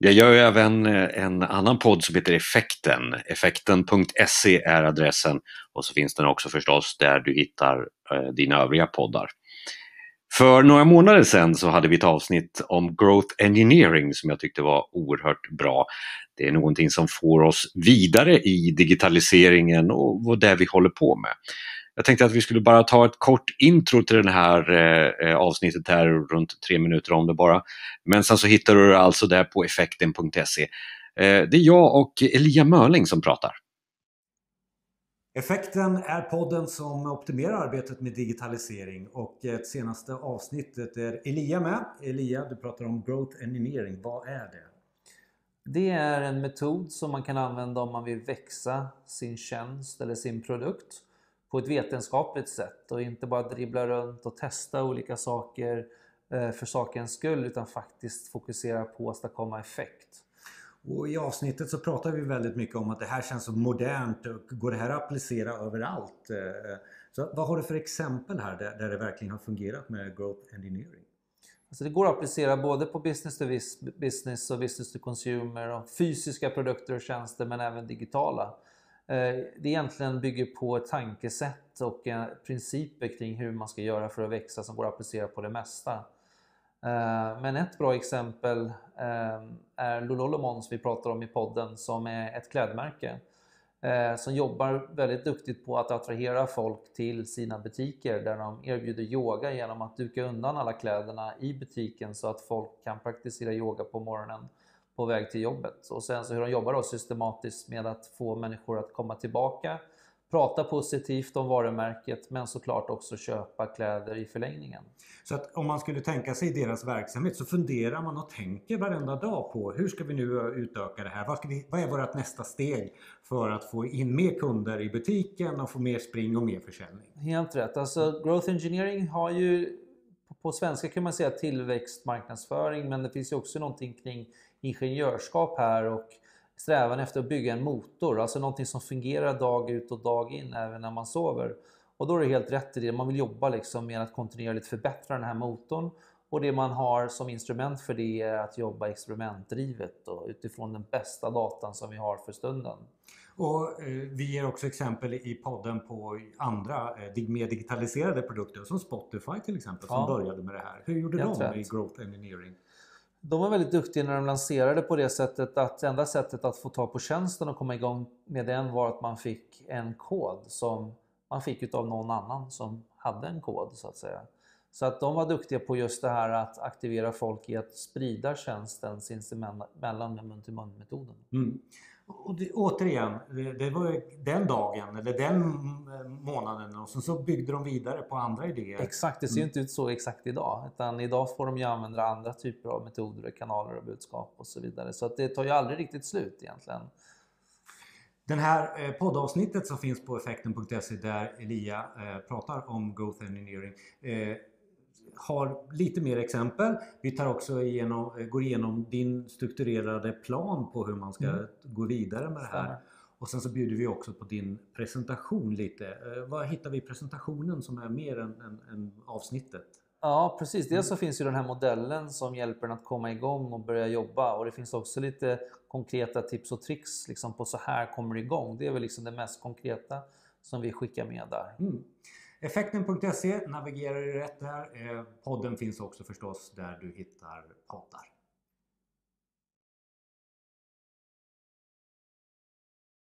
Jag gör ju även eh, en annan podd som heter Effekten. Effekten.se är adressen och så finns den också förstås där du hittar eh, dina övriga poddar. För några månader sedan så hade vi ett avsnitt om growth engineering som jag tyckte var oerhört bra. Det är någonting som får oss vidare i digitaliseringen och det vi håller på med. Jag tänkte att vi skulle bara ta ett kort intro till det här eh, avsnittet här, runt tre minuter om det bara. Men sen så hittar du det alltså där på effekten.se. Eh, det är jag och Elia Mörling som pratar. Effekten är podden som optimerar arbetet med digitalisering och ett senaste avsnittet är Elia med. Elia, du pratar om Growth Engineering. Vad är det? Det är en metod som man kan använda om man vill växa sin tjänst eller sin produkt på ett vetenskapligt sätt och inte bara dribbla runt och testa olika saker eh, för sakens skull utan faktiskt fokusera på att åstadkomma effekt. Och I avsnittet så pratar vi väldigt mycket om att det här känns så modernt och går det här att applicera överallt? Eh, så vad har du för exempel här där, där det verkligen har fungerat med Growth Engineering? Alltså det går att applicera både på business to business och business to consumer och fysiska produkter och tjänster men även digitala. Eh, det egentligen bygger på ett tankesätt och eh, principer kring hur man ska göra för att växa som går att applicera på det mesta. Eh, men ett bra exempel ehm, är Lululemon som vi pratar om i podden som är ett klädmärke som jobbar väldigt duktigt på att attrahera folk till sina butiker där de erbjuder yoga genom att duka undan alla kläderna i butiken så att folk kan praktisera yoga på morgonen på väg till jobbet. Och sen så hur de jobbar då systematiskt med att få människor att komma tillbaka, prata positivt om varumärket men såklart också köpa kläder i förlängningen. Så att om man skulle tänka sig deras verksamhet så funderar man och tänker varenda dag på hur ska vi nu utöka det här? Vad, vi, vad är vårt nästa steg för att få in mer kunder i butiken och få mer spring och mer försäljning? Helt rätt. Alltså Growth Engineering har ju på svenska kan man säga tillväxtmarknadsföring men det finns ju också någonting kring ingenjörskap här och strävan efter att bygga en motor, alltså någonting som fungerar dag ut och dag in även när man sover. Och då är det helt rätt i det, man vill jobba liksom med att kontinuerligt förbättra den här motorn och det man har som instrument för det är att jobba experimentdrivet och utifrån den bästa datan som vi har för stunden. Och eh, vi ger också exempel i podden på andra eh, mer digitaliserade produkter som Spotify till exempel som ja. började med det här. Hur gjorde Helt de rätt. i Growth Engineering? De var väldigt duktiga när de lanserade på det sättet att enda sättet att få tag på tjänsten och komma igång med den var att man fick en kod som man fick utav någon annan som hade en kod så att säga. Så att de var duktiga på just det här att aktivera folk i att sprida tjänsten sinsemellan med mun-till-mun-metoden. Mm. Och det, återigen, det, det, var den dagen eller den månaden och sen så byggde de vidare på andra idéer. Exakt, det ser mm. inte ut så exakt idag. Utan idag får de ju använda andra typer av metoder, kanaler och budskap och så vidare. Så att det tar ju aldrig riktigt slut egentligen. Den här eh, poddavsnittet som finns på effekten.se där Elia eh, pratar om Growth Engineering eh, har lite mer exempel. Vi tar också igenom, går igenom din strukturerade plan på hur man ska mm. gå vidare med det här. Och sen så bjuder vi också på din presentation lite. Eh, vad hittar vi i presentationen som är mer än, än, än avsnittet? Ja precis, dels så finns ju den här modellen som hjälper en att komma igång och börja jobba och det finns också lite konkreta tips och tricks liksom på så här kommer det igång. Det är väl liksom det mest konkreta som vi skickar med där. Mm. Effekten.se navigerar du rätt där. Eh, podden finns också förstås där du hittar poddar.